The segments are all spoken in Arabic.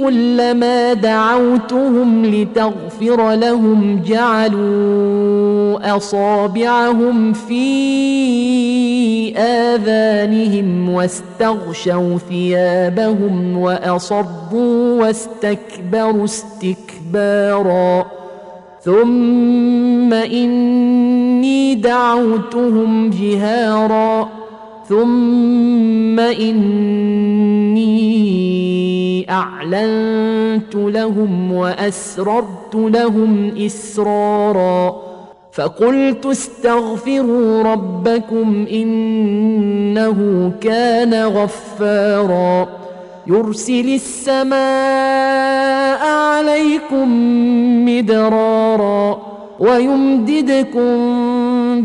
كلما دعوتهم لتغفر لهم جعلوا أصابعهم في آذانهم واستغشوا ثيابهم واصروا واستكبروا استكبارا. ثم إني دعوتهم جهارا. ثم إني أعلنت لهم وأسررت لهم إسرارا فقلت استغفروا ربكم إنه كان غفارا يرسل السماء عليكم مدرارا ويمددكم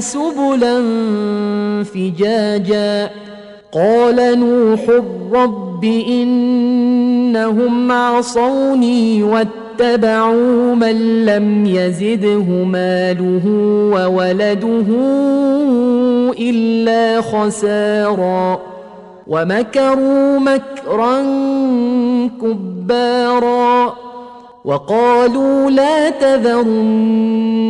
سبلا فجاجا. قال نوح رب إنهم عصوني واتبعوا من لم يزده ماله وولده إلا خسارا. ومكروا مكرا كبارا. وقالوا لا تذرن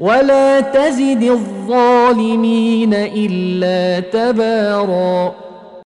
ولا تزد الظالمين إلا تباراً